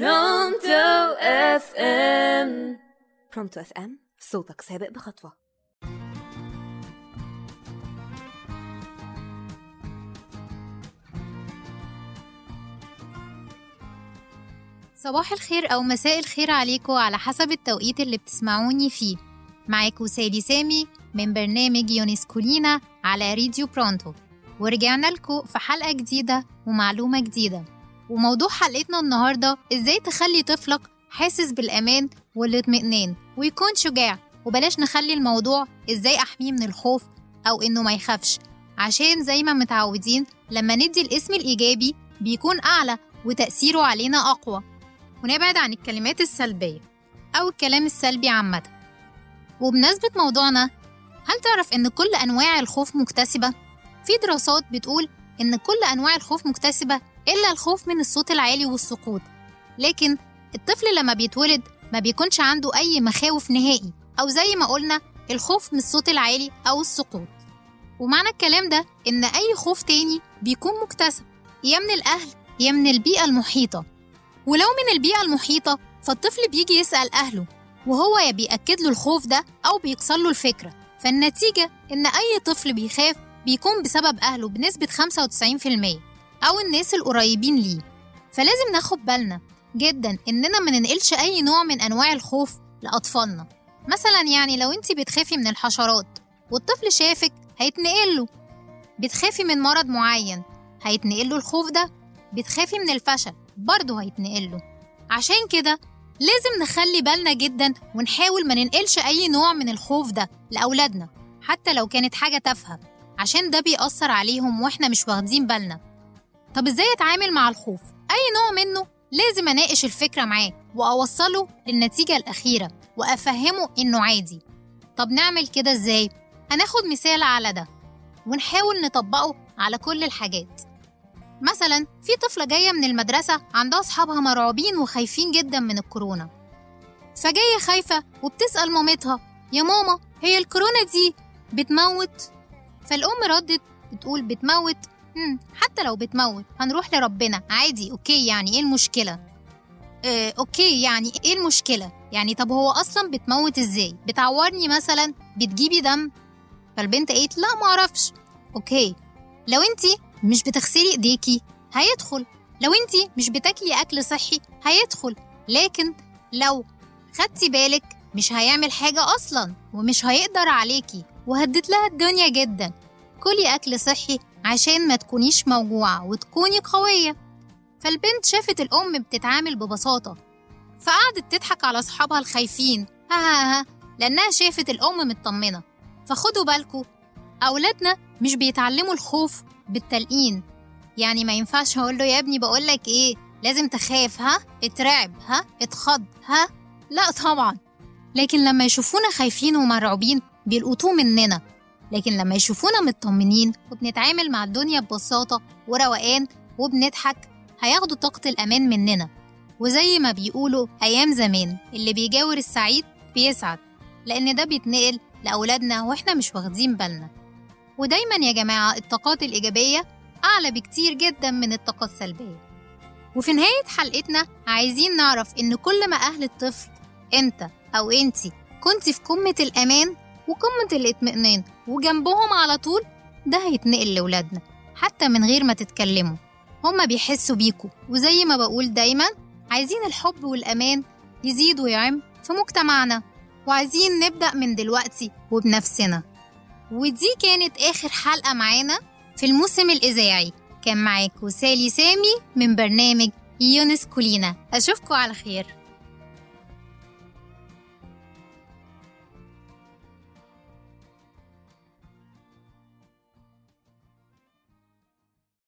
برونتو أف إم. برونتو أف إم صوتك سابق بخطوة. صباح الخير أو مساء الخير عليكم على حسب التوقيت اللي بتسمعوني فيه. معاكم سالي سامي من برنامج يونسكولينا على راديو برونتو. ورجعنا لكم في حلقة جديدة ومعلومة جديدة. وموضوع حلقتنا النهاردة إزاي تخلي طفلك حاسس بالأمان والاطمئنان ويكون شجاع. وبلاش نخلي الموضوع إزاي أحميه من الخوف أو إنه ما يخافش. عشان زي ما متعودين لما ندي الاسم الإيجابي بيكون أعلى وتأثيره علينا أقوى. ونبعد عن الكلمات السلبية أو الكلام السلبي عامة. وبمناسبة موضوعنا هل تعرف إن كل أنواع الخوف مكتسبة؟ في دراسات بتقول إن كل أنواع الخوف مكتسبة إلا الخوف من الصوت العالي والسقوط. لكن الطفل لما بيتولد ما بيكونش عنده أي مخاوف نهائي أو زي ما قلنا الخوف من الصوت العالي أو السقوط. ومعنى الكلام ده إن أي خوف تاني بيكون مكتسب يا من الأهل يا من البيئة المحيطة. ولو من البيئة المحيطة فالطفل بيجي يسأل أهله وهو يا بيأكد له الخوف ده أو بيكسر له الفكرة. فالنتيجة إن أي طفل بيخاف بيكون بسبب أهله بنسبة 95% أو الناس القريبين ليه. فلازم ناخد بالنا جدا إننا ما ننقلش أي نوع من أنواع الخوف لأطفالنا. مثلا يعني لو انت بتخافي من الحشرات والطفل شافك هيتنقل له بتخافي من مرض معين هيتنقل له الخوف ده. بتخافي من الفشل برضه هيتنقل له عشان كده لازم نخلي بالنا جدا ونحاول ما ننقلش أي نوع من الخوف ده لأولادنا حتى لو كانت حاجة تافهة عشان ده بيأثر عليهم وإحنا مش واخدين بالنا. طب إزاي أتعامل مع الخوف؟ أي نوع منه لازم أناقش الفكرة معاه وأوصله للنتيجة الأخيرة وأفهمه إنه عادي طب نعمل كده إزاي؟ هناخد مثال على ده ونحاول نطبقه على كل الحاجات مثلا في طفلة جاية من المدرسة عندها أصحابها مرعوبين وخايفين جدا من الكورونا فجاية خايفة وبتسأل مامتها يا ماما هي الكورونا دي بتموت فالأم ردت بتقول بتموت مم. حتى لو بتموت هنروح لربنا. عادي okay يعني إيه المشكلة؟ آه، okay يعني إيه المشكلة؟ يعني طب هو أصلا بتموت إزاي؟ بتعورني مثلا؟ بتجيبي دم؟ فالبنت قالت لا معرفش أوكي لو أنتي مش بتغسلي إيديكي هيدخل. لو أنتي مش بتاكلي أكل صحي هيدخل. لكن لو خدتي بالك مش هيعمل حاجة أصلا ومش هيقدر عليكي وهدت لها الدنيا جدا. كلي أكل صحي عشان ما تكونيش موجوعة وتكوني قوية. فالبنت شافت الأم بتتعامل ببساطة فقعدت تضحك على أصحابها الخايفين ها ها ها لأنها شافت الأم مطمنة. فخدوا بالكوا أولادنا مش بيتعلموا الخوف بالتلقين. يعني ما ينفعش أقول له يا ابني بقول لك إيه لازم تخاف ها اترعب ها اتخض ها. لا طبعا. لكن لما يشوفونا خايفين ومرعوبين بيلقطوه مننا. لكن لما يشوفونا مطمنين وبنتعامل مع الدنيا ببساطة وروقان وبنضحك هياخدوا طاقة الأمان مننا. وزي ما بيقولوا أيام زمان اللي بيجاور السعيد بيسعد لأن ده بيتنقل لأولادنا وإحنا مش واخدين بالنا. ودايما يا جماعة الطاقات الإيجابية أعلى بكتير جدا من الطاقة السلبية. وفي نهاية حلقتنا عايزين نعرف إن كل ما أهل الطفل أنت أو أنتي كنت في قمة الأمان وقمة الاطمئنان وجنبهم على طول ده هيتنقل لولادنا حتى من غير ما تتكلموا. هما بيحسوا بيكوا وزي ما بقول دايما عايزين الحب والأمان يزيد ويعم في مجتمعنا وعايزين نبدأ من دلوقتي وبنفسنا. ودي كانت آخر حلقة معانا في الموسم الإذاعي. كان معاكم سالي سامي من برنامج يونس كولينا. أشوفكم على خير.